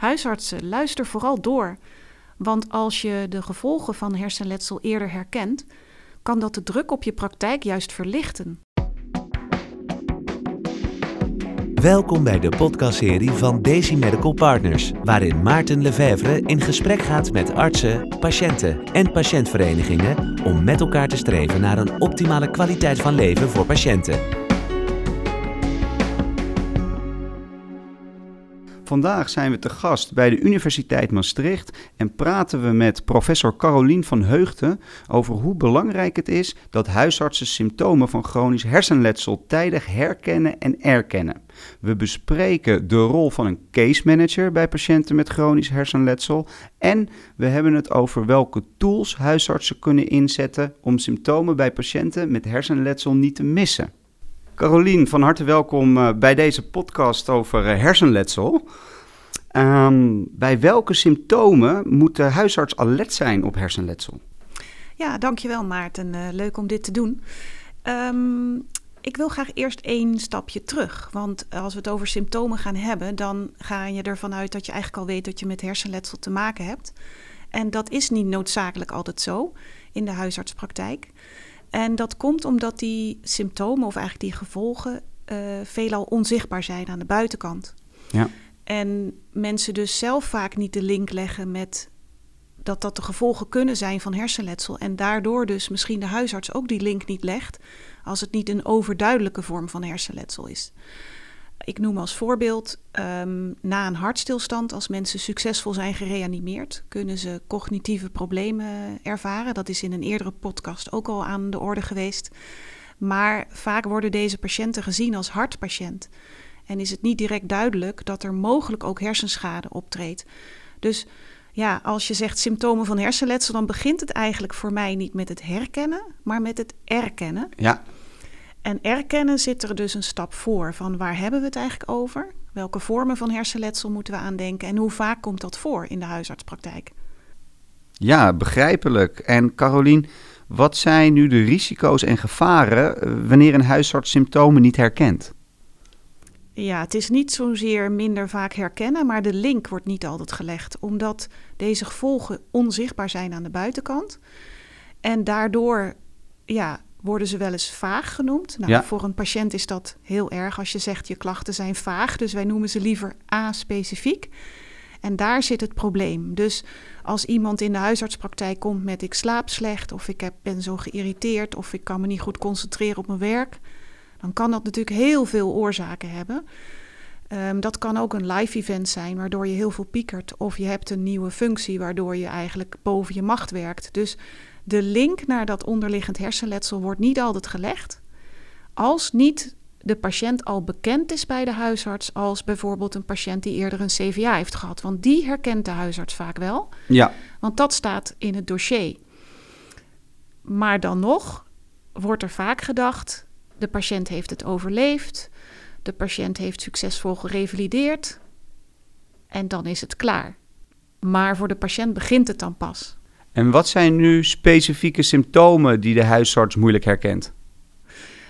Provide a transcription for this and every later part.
Huisartsen, luister vooral door. Want als je de gevolgen van hersenletsel eerder herkent, kan dat de druk op je praktijk juist verlichten. Welkom bij de podcastserie van Daisy Medical Partners, waarin Maarten Lefevre in gesprek gaat met artsen, patiënten en patiëntverenigingen om met elkaar te streven naar een optimale kwaliteit van leven voor patiënten. Vandaag zijn we te gast bij de Universiteit Maastricht en praten we met professor Carolien van Heugten over hoe belangrijk het is dat huisartsen symptomen van chronisch hersenletsel tijdig herkennen en erkennen. We bespreken de rol van een case manager bij patiënten met chronisch hersenletsel en we hebben het over welke tools huisartsen kunnen inzetten om symptomen bij patiënten met hersenletsel niet te missen. Carolien, van harte welkom eh, bij deze podcast over eh, hersenletsel. Ehm, bij welke symptomen moet de huisarts alert zijn op hersenletsel? Ja, dankjewel Maarten. Uh, leuk om dit te doen. Um, ik wil graag eerst één stapje terug. Want als we het over symptomen gaan hebben, dan ga je ervan uit dat je eigenlijk al weet dat je met hersenletsel te maken hebt. En dat is niet noodzakelijk altijd zo in de huisartspraktijk. En dat komt omdat die symptomen, of eigenlijk die gevolgen, uh, veelal onzichtbaar zijn aan de buitenkant. Ja. En mensen dus zelf vaak niet de link leggen met dat dat de gevolgen kunnen zijn van hersenletsel. En daardoor dus misschien de huisarts ook die link niet legt als het niet een overduidelijke vorm van hersenletsel is. Ik noem als voorbeeld, um, na een hartstilstand, als mensen succesvol zijn gereanimeerd, kunnen ze cognitieve problemen ervaren. Dat is in een eerdere podcast ook al aan de orde geweest. Maar vaak worden deze patiënten gezien als hartpatiënt. En is het niet direct duidelijk dat er mogelijk ook hersenschade optreedt. Dus ja, als je zegt symptomen van hersenletsel, dan begint het eigenlijk voor mij niet met het herkennen, maar met het erkennen. Ja. En erkennen zit er dus een stap voor van waar hebben we het eigenlijk over? Welke vormen van hersenletsel moeten we aandenken en hoe vaak komt dat voor in de huisartspraktijk? Ja, begrijpelijk. En Carolien, wat zijn nu de risico's en gevaren eh, wanneer een huisarts symptomen niet herkent? Ja, het is niet zozeer minder vaak herkennen, maar de link wordt niet altijd gelegd, omdat deze gevolgen onzichtbaar zijn aan de buitenkant. En daardoor ja, worden ze wel eens vaag genoemd. Nou, Voor een patiënt is dat heel erg als je zegt je klachten zijn vaag, dus wij noemen ze liever A-specifiek. En daar zit het probleem. Dus als iemand in de huisartspraktijk komt met ik slaap slecht, of ik heb, ben zo geïrriteerd, of ik kan me niet goed concentreren op mijn werk, dan kan dat natuurlijk heel veel oorzaken hebben. Um, dat kan ook een live event zijn, waardoor je heel veel piekert. Of je hebt een nieuwe functie, waardoor je eigenlijk boven je macht werkt. Dus de link naar dat onderliggend hersenletsel wordt niet altijd gelegd. Als niet de patiënt al bekend is bij de huisarts, als bijvoorbeeld een patiënt die eerder een CVA heeft gehad. Want die herkent de huisarts vaak wel. Ja. Want dat staat in het dossier. Maar dan nog wordt er vaak gedacht: de patiënt heeft het overleefd, de patiënt heeft succesvol gerevalideerd en dan is het klaar. Maar voor de patiënt begint het dan pas. En wat zijn nu specifieke symptomen die de huisarts moeilijk herkent?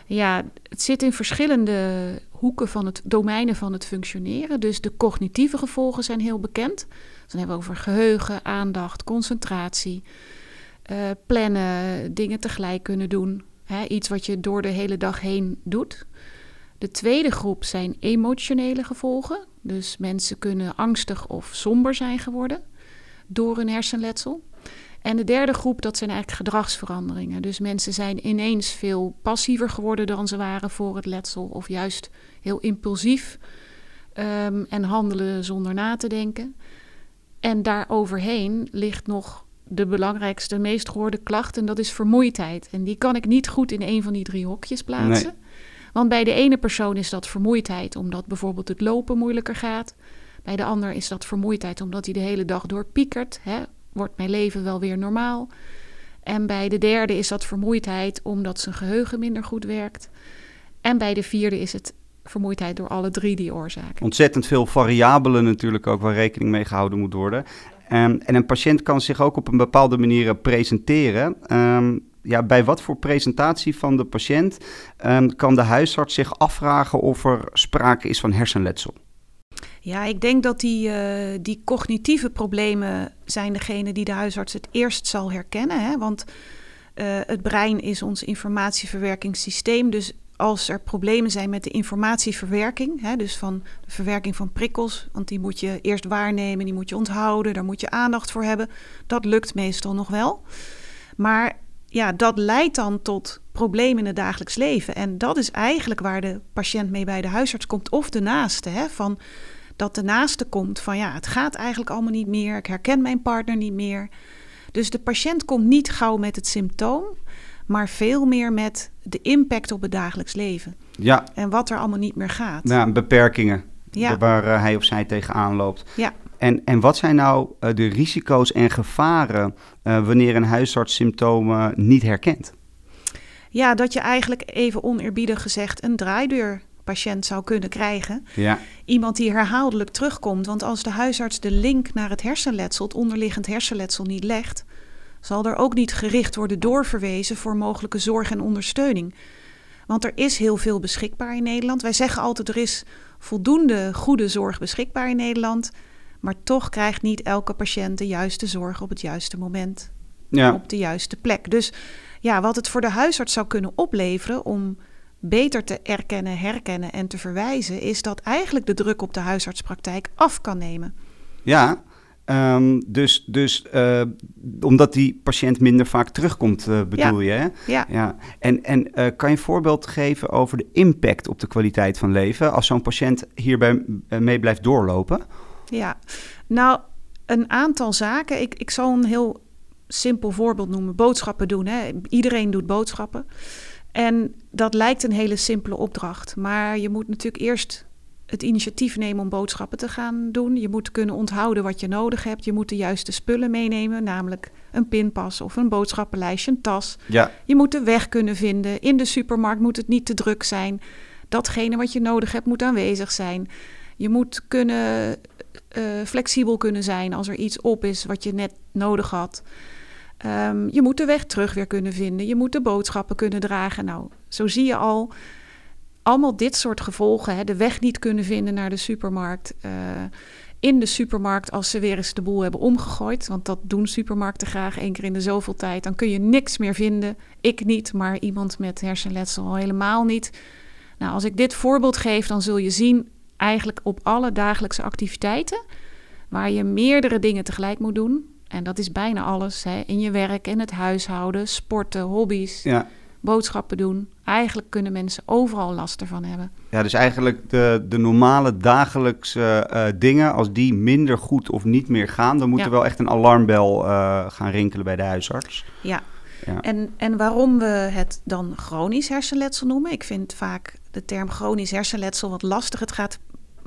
Ja, het zit in verschillende hoeken van het domeinen van het functioneren. Dus de cognitieve gevolgen zijn heel bekend. dan hebben we over geheugen, aandacht, concentratie, uh, plannen, dingen tegelijk kunnen doen. Hè, iets wat je door de hele dag heen doet. De tweede groep zijn emotionele gevolgen. Dus mensen kunnen angstig of somber zijn geworden door een hersenletsel. En de derde groep, dat zijn eigenlijk gedragsveranderingen. Dus mensen zijn ineens veel passiever geworden dan ze waren voor het letsel, of juist heel impulsief um, en handelen zonder na te denken. En daaroverheen ligt nog de belangrijkste, meest gehoorde klacht, en dat is vermoeidheid. En die kan ik niet goed in een van die drie hokjes plaatsen. Want bij de ene persoon is dat vermoeidheid, omdat bijvoorbeeld het lopen moeilijker gaat. Bij de ander is dat vermoeidheid omdat hij de hele dag door piekert. Hè? Wordt mijn leven wel weer normaal. En bij de derde is dat vermoeidheid omdat zijn geheugen minder goed werkt. En bij de vierde is het vermoeidheid door alle drie die oorzaken. Ontzettend veel variabelen natuurlijk ook waar rekening mee gehouden moet worden. Um, en een patiënt kan zich ook op een bepaalde manier presenteren. Um, ja, bij wat voor presentatie van de patiënt um, kan de huisarts zich afvragen of er sprake is van hersenletsel? Ja, ik denk dat die, uh, die cognitieve problemen zijn degene die de huisarts het eerst zal herkennen. Hè? Want uh, het brein is ons informatieverwerkingssysteem. Dus als er problemen zijn met de informatieverwerking, hè, dus van de verwerking van prikkels, want die moet je eerst waarnemen, die moet je onthouden, daar moet je aandacht voor hebben, dat lukt meestal nog wel. Maar ja, dat leidt dan tot problemen in het dagelijks leven. En dat is eigenlijk waar de patiënt mee bij de huisarts komt, of de naaste. Hè, van dat de naaste komt van ja, het gaat eigenlijk allemaal niet meer, ik herken mijn partner niet meer. Dus de patiënt komt niet gauw met het symptoom, maar veel meer met de impact op het dagelijks leven. Ja. En wat er allemaal niet meer gaat. Ja, beperkingen Ja. waar eh, hij of zij tegenaan loopt. Ja. En, en wat zijn nou eh, de risico's en gevaren eh, wanneer een huisarts symptomen niet herkent? ja, dat je eigenlijk even oneerbiedig gezegd een draaideurpatiënt zou kunnen krijgen. Ja, Iemand die herhaaldelijk terugkomt. Want als de huisarts de link naar het hersenletsel, het onderliggend hersenletsel, niet legt, zal er ook niet gericht worden doorverwezen voor mogelijke zorg en ondersteuning. Want er is heel veel beschikbaar in Nederland. Wij zeggen altijd er is voldoende goede zorg beschikbaar in Nederland. Maar toch krijgt niet elke patiënt de juiste zorg op het juiste moment, ja. op de juiste plek. Dus ja, wat het voor de huisarts zou kunnen opleveren om beter te erkennen, herkennen en te verwijzen, is dat eigenlijk de druk op de huisartspraktijk af kan nemen. ja. Ehm, dus dus eh, omdat die patiënt minder vaak terugkomt, eh, bedoel je? Hè? Ja. Ja. En, en eh, kan je een voorbeeld geven over de impact op de kwaliteit van leven als zo'n patiënt hierbij mee blijft doorlopen? Ja, nou, een aantal zaken. Ik, ik zal een heel simpel voorbeeld noemen. Boodschappen doen. Hè. Iedereen doet boodschappen. En dat lijkt een hele simpele opdracht. Maar je moet natuurlijk eerst het initiatief nemen om boodschappen te gaan doen. Je moet kunnen onthouden wat je nodig hebt. Je moet de juiste spullen meenemen, namelijk een pinpas of een boodschappenlijstje, een tas. Ja, Je moet de weg kunnen vinden. In de supermarkt moet het niet te druk zijn. Datgene wat je nodig hebt moet aanwezig zijn. Je moet kunnen, eh, flexibel kunnen zijn als er iets op is wat je net nodig had. Ehm, je moet de weg terug weer kunnen vinden. Je moet de boodschappen kunnen dragen. Nou, zo zie je al. Allemaal dit soort gevolgen. Hè? De weg niet kunnen vinden naar de supermarkt. eh, in de supermarkt als ze weer eens de boel hebben omgegooid. Want dat doen supermarkten graag één keer in de zoveel tijd. Dan kun je niks meer vinden. Ik niet, maar iemand met hersenletsel al helemaal niet. Nou, als ik dit voorbeeld geef, dan zul je zien eigenlijk op alle dagelijkse activiteiten waar je meerdere dingen tegelijk moet doen. En dat is bijna alles. Hè? In je werk, in het huishouden, sporten, hobby's, ja. boodschappen doen. Eigenlijk kunnen mensen overal last ervan hebben. Ja, dus eigenlijk de, de normale dagelijkse eh, dingen, als die minder goed of niet meer gaan, dan moet Ja. er wel echt een alarmbel eh, gaan rinkelen bij de huisarts. Ja. Ja. En, en waarom we het dan chronisch hersenletsel noemen? Ik vind vaak de term chronisch hersenletsel wat lastig. Het gaat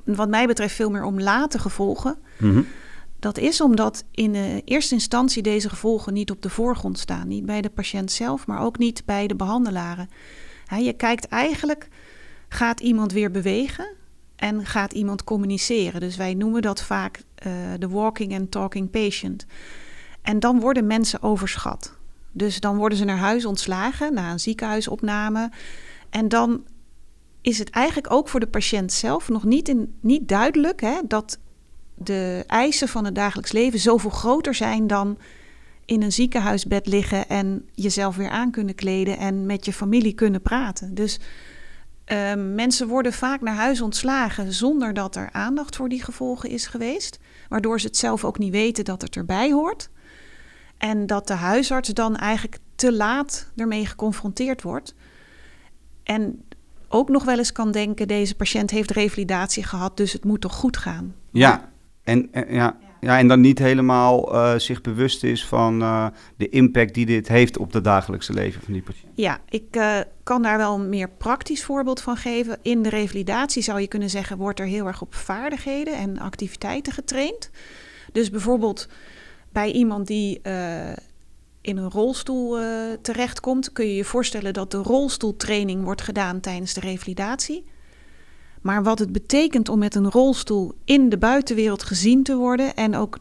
wat mij betreft veel meer om late gevolgen. Mhm. Dat is omdat in de eerste instantie deze gevolgen niet op de voorgrond staan. Niet bij de patiënt zelf, maar ook niet bij de behandelaren. Je kijkt eigenlijk, gaat iemand weer bewegen en gaat iemand communiceren? Dus wij noemen dat vaak eh, de walking and talking patient. En dan worden mensen overschat. Dus dan worden ze naar huis ontslagen na een ziekenhuisopname. En dan is het eigenlijk ook voor de patiënt zelf nog niet, niet duidelijk hè, dat de eisen van het dagelijks leven zoveel groter zijn dan in een ziekenhuisbed liggen en jezelf weer aan kunnen kleden en met je familie kunnen praten. Dus eh, mensen worden vaak naar huis ontslagen zonder dat er aandacht voor die gevolgen is geweest, waardoor ze het zelf ook niet weten dat het erbij hoort. En dat de huisarts dan eigenlijk te laat ermee geconfronteerd wordt. En ook nog wel eens kan denken: deze patiënt heeft revalidatie gehad, dus het moet toch goed gaan. Ja, en, en- ja, ja, en dan niet helemaal eh, zich bewust is van eh, de impact die dit heeft op het dagelijkse leven van die patiënt. Ja, ik eh, kan daar wel een meer praktisch voorbeeld van geven. In de revalidatie zou je kunnen zeggen, wordt er heel erg op vaardigheden en activiteiten getraind. Dus bijvoorbeeld bij iemand die eh, in een rolstoel eh, terechtkomt, kun je je voorstellen dat de rolstoeltraining wordt gedaan tijdens de revalidatie. Maar wat het betekent om met een rolstoel in de buitenwereld gezien te worden en ook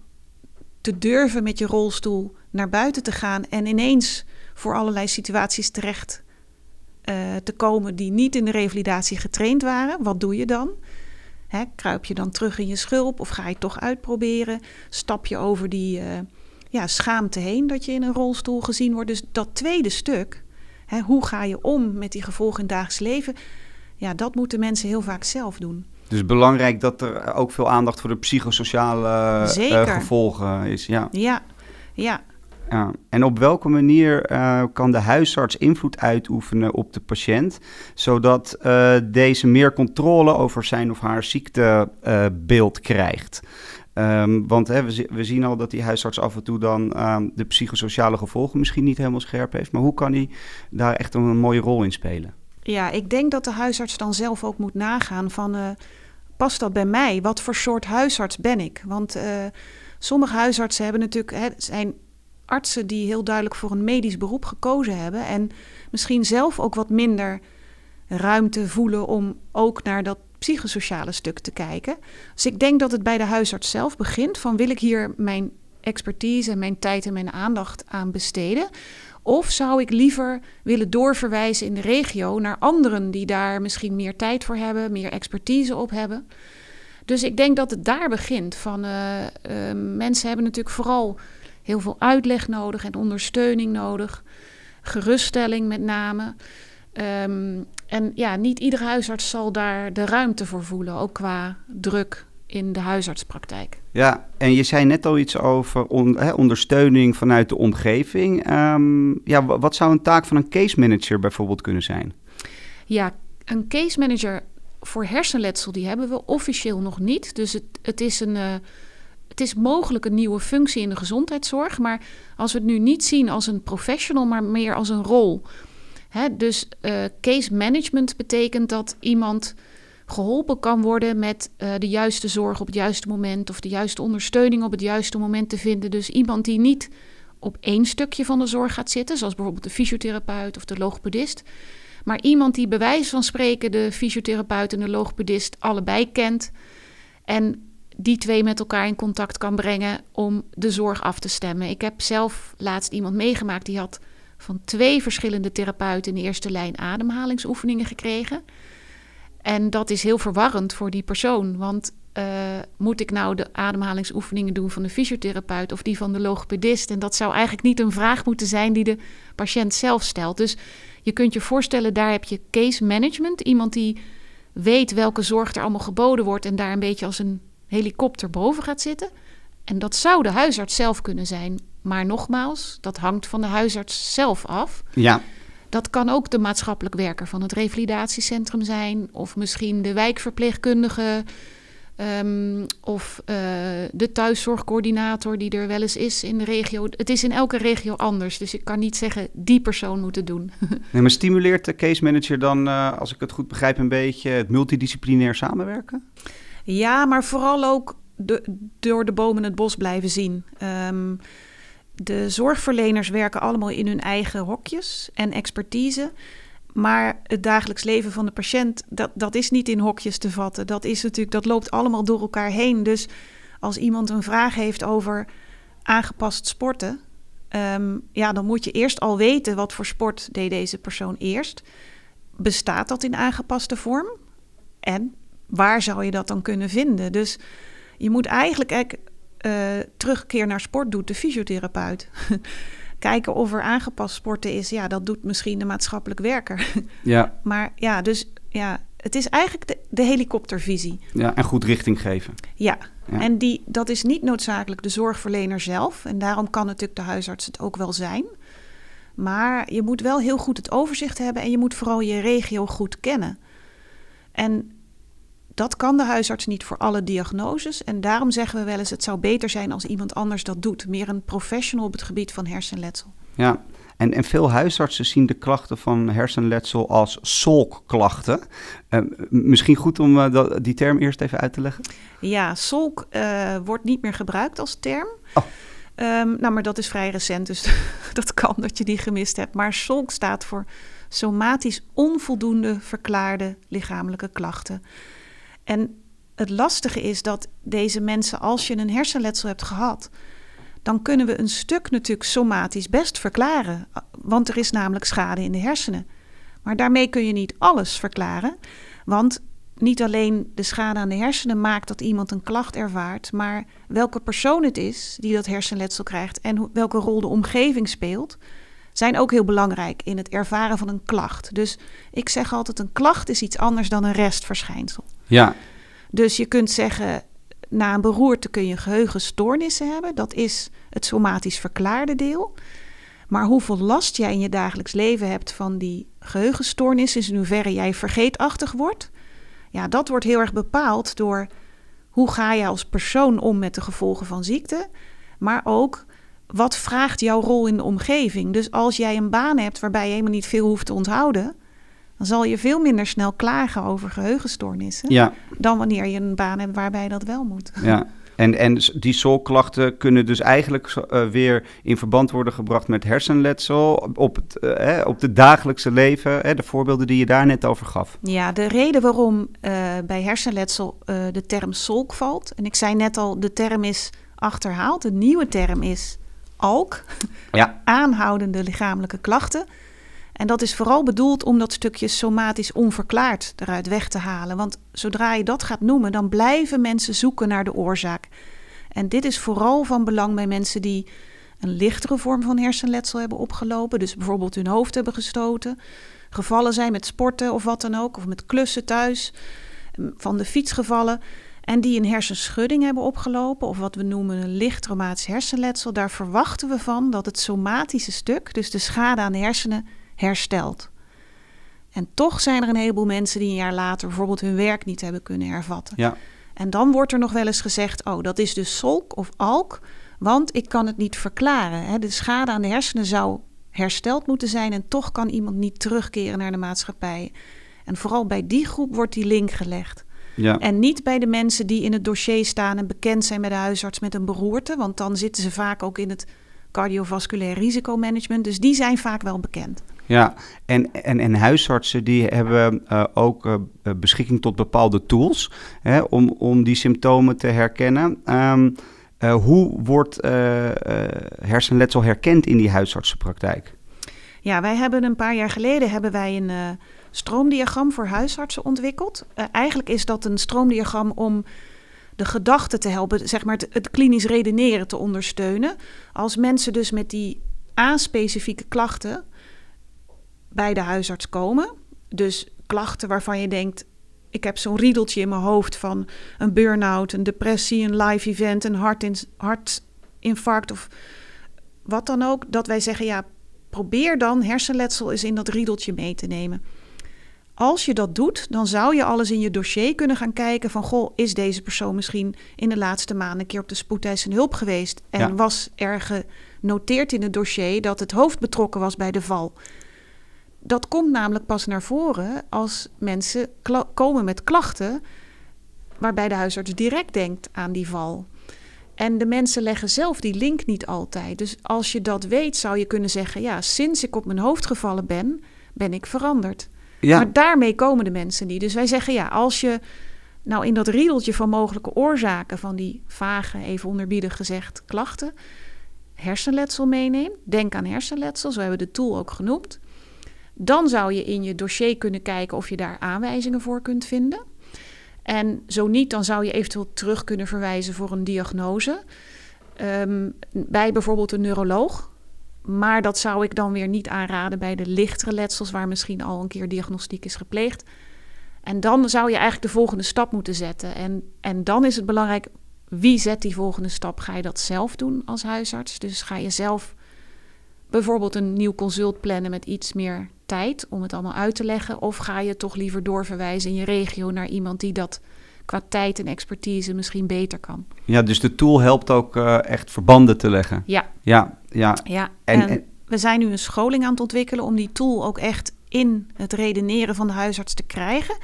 te durven met je rolstoel naar buiten te gaan en ineens voor allerlei situaties terecht eh, te komen die niet in de revalidatie getraind waren. Wat doe je dan? Hè, kruip je dan terug in je schulp of ga je het toch uitproberen? Stap je over die uh, ja, schaamte heen dat je in een rolstoel gezien wordt? Dus dat tweede stuk, hè, hoe ga je om met die gevolgen in het dagelijks leven? Ja, dat moeten mensen heel vaak zelf doen. Dus belangrijk dat er ook veel aandacht voor de psychosociale uh, gevolgen is. Ja, ja. ja. Ja. En op welke manier uh, kan de huisarts invloed uitoefenen op de patiënt, zodat uh, deze meer controle over zijn of haar ziektebeeld krijgt? Um, want hè, we, we, zien al dat die huisarts af en toe dan uh, de psychosociale gevolgen misschien niet helemaal scherp heeft. Maar hoe kan hij daar echt een mooie rol in spelen? Ja, ik denk dat de huisarts dan zelf ook moet nagaan van... Uh, past dat bij mij? Wat voor soort huisarts ben ik? Want uh, sommige huisartsen hebben natuurlijk, hè, zijn artsen die heel duidelijk voor een medisch beroep gekozen hebben. En misschien zelf ook wat minder ruimte voelen om ook naar dat psychosociale stuk te kijken. Dus ik denk dat het bij de huisarts zelf begint van wil ik hier mijn expertise en mijn tijd en mijn aandacht aan besteden? Of zou ik liever willen doorverwijzen in de regio naar anderen die daar misschien meer tijd voor hebben, meer expertise op hebben? Dus ik denk dat het daar begint. Van, uh, uh, mensen hebben natuurlijk vooral heel veel uitleg nodig en ondersteuning nodig. Geruststelling met name. Um, en ja, niet iedere huisarts zal daar de ruimte voor voelen, ook qua druk in de huisartspraktijk. Ja, en je zei net al iets over ondersteuning vanuit de omgeving. Um, ja, wat zou een taak van een case manager bijvoorbeeld kunnen zijn? Ja, een case manager voor hersenletsel, die hebben we officieel nog niet. Dus het, het is een. Uh, het is mogelijk een nieuwe functie in de gezondheidszorg. Maar als we het nu niet zien als een professional, maar meer als een rol. Hè, dus uh, case management betekent dat iemand geholpen kan worden met uh, de juiste zorg op het juiste moment of de juiste ondersteuning op het juiste moment te vinden. Dus iemand die niet op één stukje van de zorg gaat zitten, zoals bijvoorbeeld de fysiotherapeut of de logopedist, maar iemand die bij wijze van spreken de fysiotherapeut en de logopedist allebei kent en die twee met elkaar in contact kan brengen om de zorg af te stemmen. Ik heb zelf laatst iemand meegemaakt die had van twee verschillende therapeuten in de eerste lijn ademhalingsoefeningen gekregen. En dat is heel verwarrend voor die persoon. Want uh, moet ik nou de ademhalingsoefeningen doen van de fysiotherapeut of die van de logopedist? En dat zou eigenlijk niet een vraag moeten zijn die de patiënt zelf stelt. Dus je kunt je voorstellen, daar heb je case management. Iemand die weet welke zorg er allemaal geboden wordt en daar een beetje als een helikopter boven gaat zitten. En dat zou de huisarts zelf kunnen zijn. Maar nogmaals, dat hangt van de huisarts zelf af. Ja. Dat kan ook de maatschappelijk werker van het revalidatiecentrum zijn, of misschien de wijkverpleegkundige, um, of uh, de thuiszorgcoördinator die er wel eens is in de regio. Het is in elke regio anders, dus ik kan niet zeggen die persoon moet het doen. nee, maar stimuleert de case manager dan, uh, als ik het goed begrijp, een beetje het multidisciplinair samenwerken? Ja, maar vooral ook de, door de bomen het bos blijven zien. Um, de zorgverleners werken allemaal in hun eigen hokjes en expertise. Maar het dagelijks leven van de patiënt, dat, dat is niet in hokjes te vatten. Dat, is natuurlijk, dat loopt allemaal door elkaar heen. Dus als iemand een vraag heeft over aangepast sporten, um, ja, dan moet je eerst al weten wat voor sport deed deze persoon eerst. Bestaat dat in aangepaste vorm? En waar zou je dat dan kunnen vinden? Dus je moet eigenlijk terugkeer naar sport doet de fysiotherapeut. Kijken of er aangepast sporten is, ja, dat doet misschien de maatschappelijk werker. ja. Maar ja, dus ja, het is eigenlijk de, de helikoptervisie. Ja, en goed richting geven. Ja, ja. en die, dat is niet noodzakelijk de zorgverlener zelf. En daarom kan natuurlijk de huisarts het ook wel zijn. Maar je moet wel heel goed het overzicht hebben en je moet vooral je regio goed kennen. En dat kan de huisarts niet voor alle diagnoses. En daarom zeggen we wel eens: het zou beter zijn als iemand anders dat doet. Meer een professional op het gebied van hersenletsel. Ja, en, en veel huisartsen zien de klachten van hersenletsel als solkklachten. Uh, misschien goed om uh, dat, die term eerst even uit te leggen. Ja, solk uh, wordt niet meer gebruikt als term. Oh. Um, nou, maar dat is vrij recent, dus dat kan dat je die gemist hebt. Maar SOLK staat voor somatisch onvoldoende verklaarde lichamelijke klachten. En het lastige is dat deze mensen, als je een hersenletsel hebt gehad, dan kunnen we een stuk natuurlijk somatisch best verklaren. Want er is namelijk schade in de hersenen. Maar daarmee kun je niet alles verklaren. Want niet alleen de schade aan de hersenen maakt dat iemand een klacht ervaart, maar welke persoon het is die dat hersenletsel krijgt en welke rol de omgeving speelt, zijn ook heel belangrijk in het ervaren van een klacht. Dus ik zeg altijd: een klacht is iets anders dan een restverschijnsel. Ja. Dus je kunt zeggen, na een beroerte kun je geheugenstoornissen hebben. Dat is het somatisch verklaarde deel. Maar hoeveel last jij in je dagelijks leven hebt van die geheugenstoornissen, in hoeverre jij vergeetachtig wordt, ja, dat wordt heel erg bepaald door hoe ga je als persoon om met de gevolgen van ziekte, maar ook wat vraagt jouw rol in de omgeving. Dus als jij een baan hebt waarbij je helemaal niet veel hoeft te onthouden, dan zal je veel minder snel klagen over geheugenstoornissen Ja. dan wanneer je een baan hebt waarbij dat wel moet. Ja. En, en die solklachten kunnen dus eigenlijk eh, weer in verband worden gebracht met hersenletsel op, het, eh, hè, op het dagelijkse leven. Hè, de voorbeelden die je daar net over gaf. Ja, de reden waarom eh, bij hersenletsel de term solk valt. En ik zei net al, de term is achterhaald. De nieuwe term is ALK, Ja. aanhoudende lichamelijke klachten. En dat is vooral bedoeld om dat stukje somatisch onverklaard eruit weg te halen. Want zodra je dat gaat noemen, dan blijven mensen zoeken naar de oorzaak. En dit is vooral van belang bij mensen die een lichtere vorm van hersenletsel hebben opgelopen. Dus bijvoorbeeld hun hoofd hebben gestoten, gevallen zijn met sporten of wat dan ook, of met klussen thuis, van de fiets gevallen. En die een hersenschudding hebben opgelopen, of wat we noemen een licht traumatisch hersenletsel. Daar verwachten we van dat het somatische stuk, dus de schade aan de hersenen, herstelt. En toch zijn er een heleboel mensen die een jaar later bijvoorbeeld hun werk niet hebben kunnen hervatten. Ja. En dan wordt er nog wel eens gezegd: oh, dat is dus solk of alk, want ik kan het niet verklaren. De schade aan de hersenen zou hersteld moeten zijn en toch kan iemand niet terugkeren naar de maatschappij. En vooral bij die groep wordt die link gelegd. Ja. En niet bij de mensen die in het dossier staan en bekend zijn bij de huisarts met een beroerte, want dan zitten ze vaak ook in het cardiovasculair risicomanagement. Dus die zijn vaak wel bekend. Ja, en, en, en huisartsen die hebben uh, ook uh, beschikking tot bepaalde tools hè, om, om die symptomen te herkennen. Um, uh, hoe wordt hersenletsel herkend in die huisartsenpraktijk? Ja, wij hebben een paar jaar geleden hebben wij een stroomdiagram voor huisartsen ontwikkeld. eigenlijk is dat een stroomdiagram om de gedachten te helpen, zeg maar het, klinisch redeneren te ondersteunen. Als mensen dus met die A-specifieke klachten bij de huisarts komen. Dus klachten waarvan je denkt: ik heb zo'n riedeltje in mijn hoofd van een burn-out, een depressie, een live event, een hartin hartinfarct of wat dan ook. Dat wij zeggen: ja, probeer dan hersenletsel eens in dat riedeltje mee te nemen. Als je dat doet, dan zou je alles in je dossier kunnen gaan kijken van... goh, is deze persoon misschien in de laatste maanden een keer op de spoedeisende hulp geweest... en Ja. was er genoteerd in het dossier dat het hoofd betrokken was bij de val. Dat komt namelijk pas naar voren als mensen komen met klachten... waarbij de huisarts direct denkt aan die val. En de mensen leggen zelf die link niet altijd. Dus als je dat weet, zou je kunnen zeggen... ja, sinds ik op mijn hoofd gevallen ben, ben ik veranderd. Ja, Maar daarmee komen de mensen niet. Dus wij zeggen ja, als je nou in dat riedeltje van mogelijke oorzaken van die vage, even onderbiedig gezegd, klachten, hersenletsel meeneemt, denk aan hersenletsel, zo hebben we de tool ook genoemd. Dan zou je in je dossier kunnen kijken of je daar aanwijzingen voor kunt vinden. En zo niet, dan zou je eventueel terug kunnen verwijzen voor een diagnose. Ehm, bij bijvoorbeeld een neuroloog. Maar dat zou ik dan weer niet aanraden bij de lichtere letsels, waar misschien al een keer diagnostiek is gepleegd. En dan zou je eigenlijk de volgende stap moeten zetten. En, en dan is het belangrijk, wie zet die volgende stap? Ga je dat zelf doen als huisarts? Dus ga je zelf bijvoorbeeld een nieuw consult plannen met iets meer tijd om het allemaal uit te leggen? Of ga je toch liever doorverwijzen in je regio naar iemand die dat qua tijd en expertise misschien beter kan? ja, dus de tool helpt ook eh, echt verbanden te leggen. Ja, Ja, ja. Ja, En- en, en- we zijn nu een scholing aan het ontwikkelen om die tool ook echt in het redeneren van de huisarts te krijgen.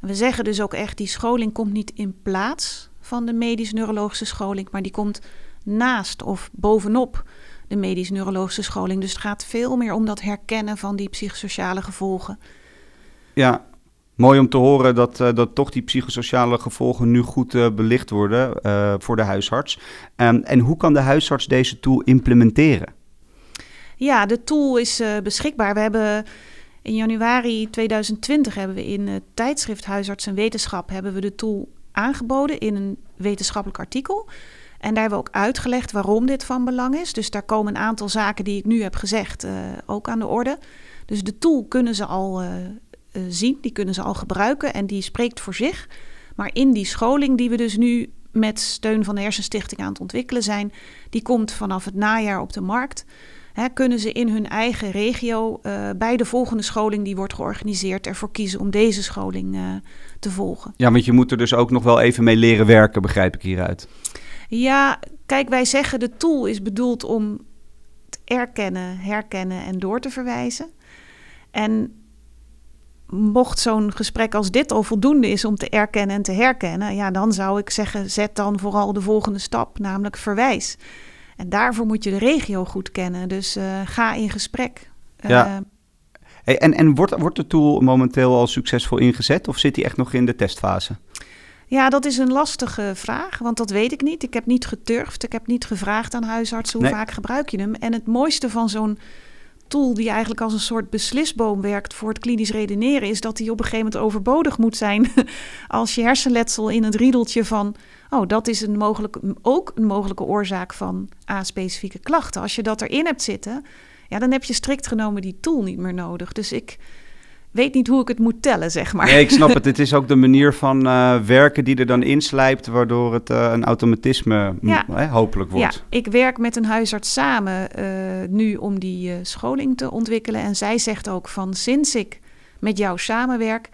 En we zeggen dus ook echt, die scholing komt niet in plaats van de medisch-neurologische scholing, maar die komt naast of bovenop de medisch-neurologische scholing. Dus het gaat veel meer om dat herkennen van die psychosociale gevolgen. Ja, mooi om te horen dat, eh, dat toch die psychosociale gevolgen nu goed eh, belicht worden eh, voor de huisarts. Ehm, en hoe kan de huisarts deze tool implementeren? Ja, de tool is beschikbaar. We hebben in januari 2020 hebben we in het tijdschrift Huisarts en Wetenschap hebben we de tool aangeboden in een wetenschappelijk artikel. En daar hebben we ook uitgelegd waarom dit van belang is. Dus daar komen een aantal zaken die ik nu heb gezegd ook aan de orde. Dus de tool kunnen ze al uh, uh, zien, die kunnen ze al gebruiken en die spreekt voor zich. Maar in die scholing die we dus nu met steun van de Hersenstichting aan het ontwikkelen zijn, die komt vanaf het najaar op de markt. Hè, kunnen ze in hun eigen regio uh, bij de volgende scholing die wordt georganiseerd ervoor kiezen om deze scholing uh, te volgen. Ja, want je moet er dus ook nog wel even mee leren werken, begrijp ik hieruit. Ja, kijk, wij zeggen de tool is bedoeld om te erkennen, herkennen en door te verwijzen. En mocht zo'n gesprek als dit al voldoende is om te erkennen en te herkennen, ja, dan zou ik zeggen, zet dan vooral de volgende stap, namelijk verwijs. En daarvoor moet je de regio goed kennen. Dus uh, ga in gesprek. Ja. Uh, hey, en en wordt, wordt de tool momenteel al succesvol ingezet of zit die echt nog in de testfase? Ja, dat is een lastige vraag, want dat weet ik niet. Ik heb niet geturfd, ik heb niet gevraagd aan huisartsen hoe nee. vaak gebruik je hem. En het mooiste van zo'n tool die eigenlijk als een soort beslisboom werkt voor het klinisch redeneren, is dat die op een gegeven moment overbodig moet zijn als je hersenletsel in het riedeltje van, oh, dat is een mogelijke, ook een mogelijke oorzaak van A-specifieke klachten. Als je dat erin hebt zitten, ja, dan heb je strikt genomen die tool niet meer nodig. Dus ik weet niet hoe ik het moet tellen, zeg maar. Nee, ik snap het. Het is ook de manier van uh, werken die er dan inslijpt, waardoor het uh, een automatisme ja. hè, hopelijk wordt. Ja, ik werk met een huisarts samen uh, nu om die scholing te ontwikkelen. En zij zegt ook van sinds ik met jou samenwerk,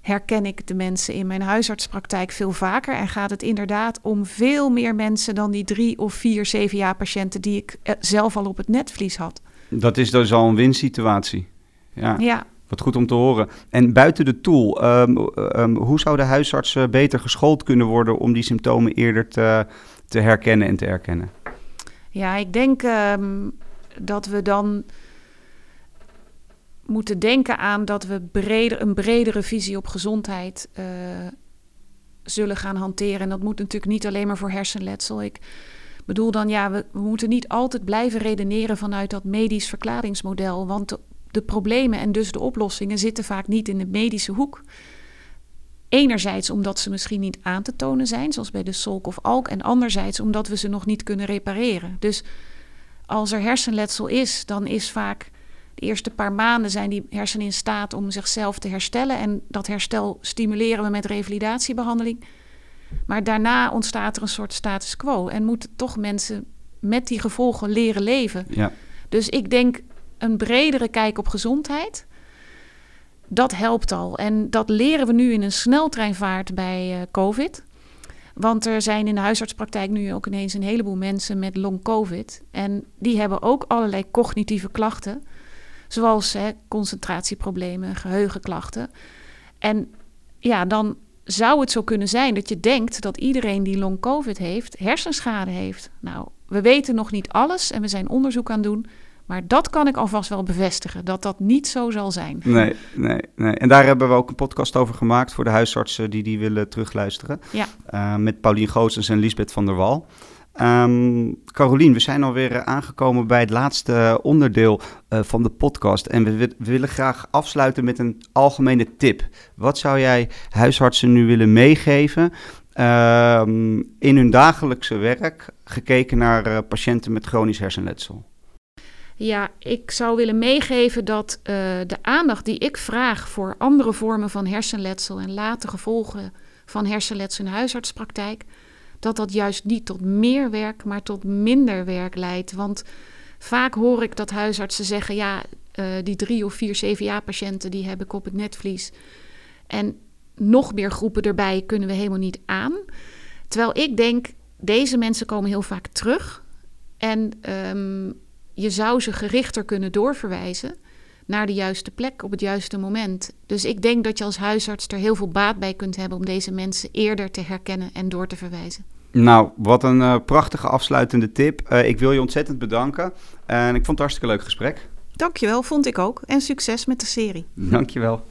herken ik de mensen in mijn huisartspraktijk veel vaker. En gaat het inderdaad om veel meer mensen dan die drie of vier CVA-patiënten die ik zelf al op het netvlies had. Dat is dus al een winsituatie. Ja. ja. Wat goed om te horen. En buiten de tool, um, um, hoe zouden huisartsen beter geschoold kunnen worden om die symptomen eerder te, te herkennen en te erkennen? Ja, ik denk um, dat we dan moeten denken aan dat we breder, een bredere visie op gezondheid uh, zullen gaan hanteren. En dat moet natuurlijk niet alleen maar voor hersenletsel. Ik bedoel dan, ja, we, we moeten niet altijd blijven redeneren vanuit dat medisch verklaringsmodel. Want de, problemen en dus de oplossingen zitten vaak niet in de medische hoek. Enerzijds omdat ze misschien niet aan te tonen zijn, zoals bij de solk of alk, en anderzijds omdat we ze nog niet kunnen repareren. Dus als er hersenletsel is, dan is vaak de eerste paar maanden zijn die hersenen in staat om zichzelf te herstellen. En dat herstel stimuleren we met revalidatiebehandeling. Maar daarna ontstaat er een soort status quo en moeten toch mensen met die gevolgen leren leven. Ja. Dus ik denk een bredere kijk op gezondheid. Dat helpt al. En dat leren we nu in een sneltreinvaart bij uh, COVID. Want er zijn in de huisartspraktijk nu ook ineens een heleboel mensen met long COVID. En die hebben ook allerlei cognitieve klachten. Zoals hè, concentratieproblemen, geheugenklachten. En ja, dan zou het zo kunnen zijn dat je denkt dat iedereen die long COVID heeft, hersenschade heeft. Nou, we weten nog niet alles en we zijn onderzoek aan het doen. Maar dat kan ik alvast wel bevestigen, dat dat niet zo zal zijn. Nee, nee, nee. En daar hebben we ook een podcast over gemaakt voor de huisartsen die die willen terugluisteren. Ja. Uh, met Paulien Goossens en Lisbeth van der Wal. Um, Carolien, we zijn alweer aangekomen bij het laatste onderdeel uh, van de podcast. En we, we, willen graag afsluiten met een algemene tip. Wat zou jij huisartsen nu willen meegeven uh, in hun dagelijkse werk, gekeken naar patiënten met chronisch hersenletsel? Ja, ik zou willen meegeven dat uh, de aandacht die ik vraag voor andere vormen van hersenletsel en late gevolgen van hersenletsel in huisartspraktijk, dat dat juist niet tot meer werk, maar tot minder werk leidt. Want vaak hoor ik dat huisartsen zeggen: ja, uh, die drie of vier CVA-patiënten die heb ik op het netvlies. En nog meer groepen erbij kunnen we helemaal niet aan. Terwijl ik denk, deze mensen komen heel vaak terug. En um, je zou ze gerichter kunnen doorverwijzen naar de juiste plek op het juiste moment. Dus ik denk dat je als huisarts er heel veel baat bij kunt hebben om deze mensen eerder te herkennen en door te verwijzen. Nou, wat een uh, prachtige afsluitende tip. Uh, ik wil je ontzettend bedanken. En ik vond het een hartstikke leuk gesprek. Dankjewel, vond ik ook. En succes met de serie. Dankjewel.